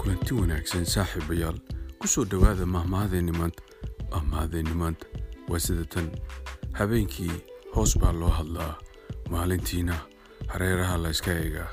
kulanti wanaagsan saaxiibayaal ku soo dhowaada mahmahadeenni maanta mahmahadeenni maanta. Waa sida tan habeenkii hoos baa loo hadlaa maalintiina hareeraha la yska eegaa.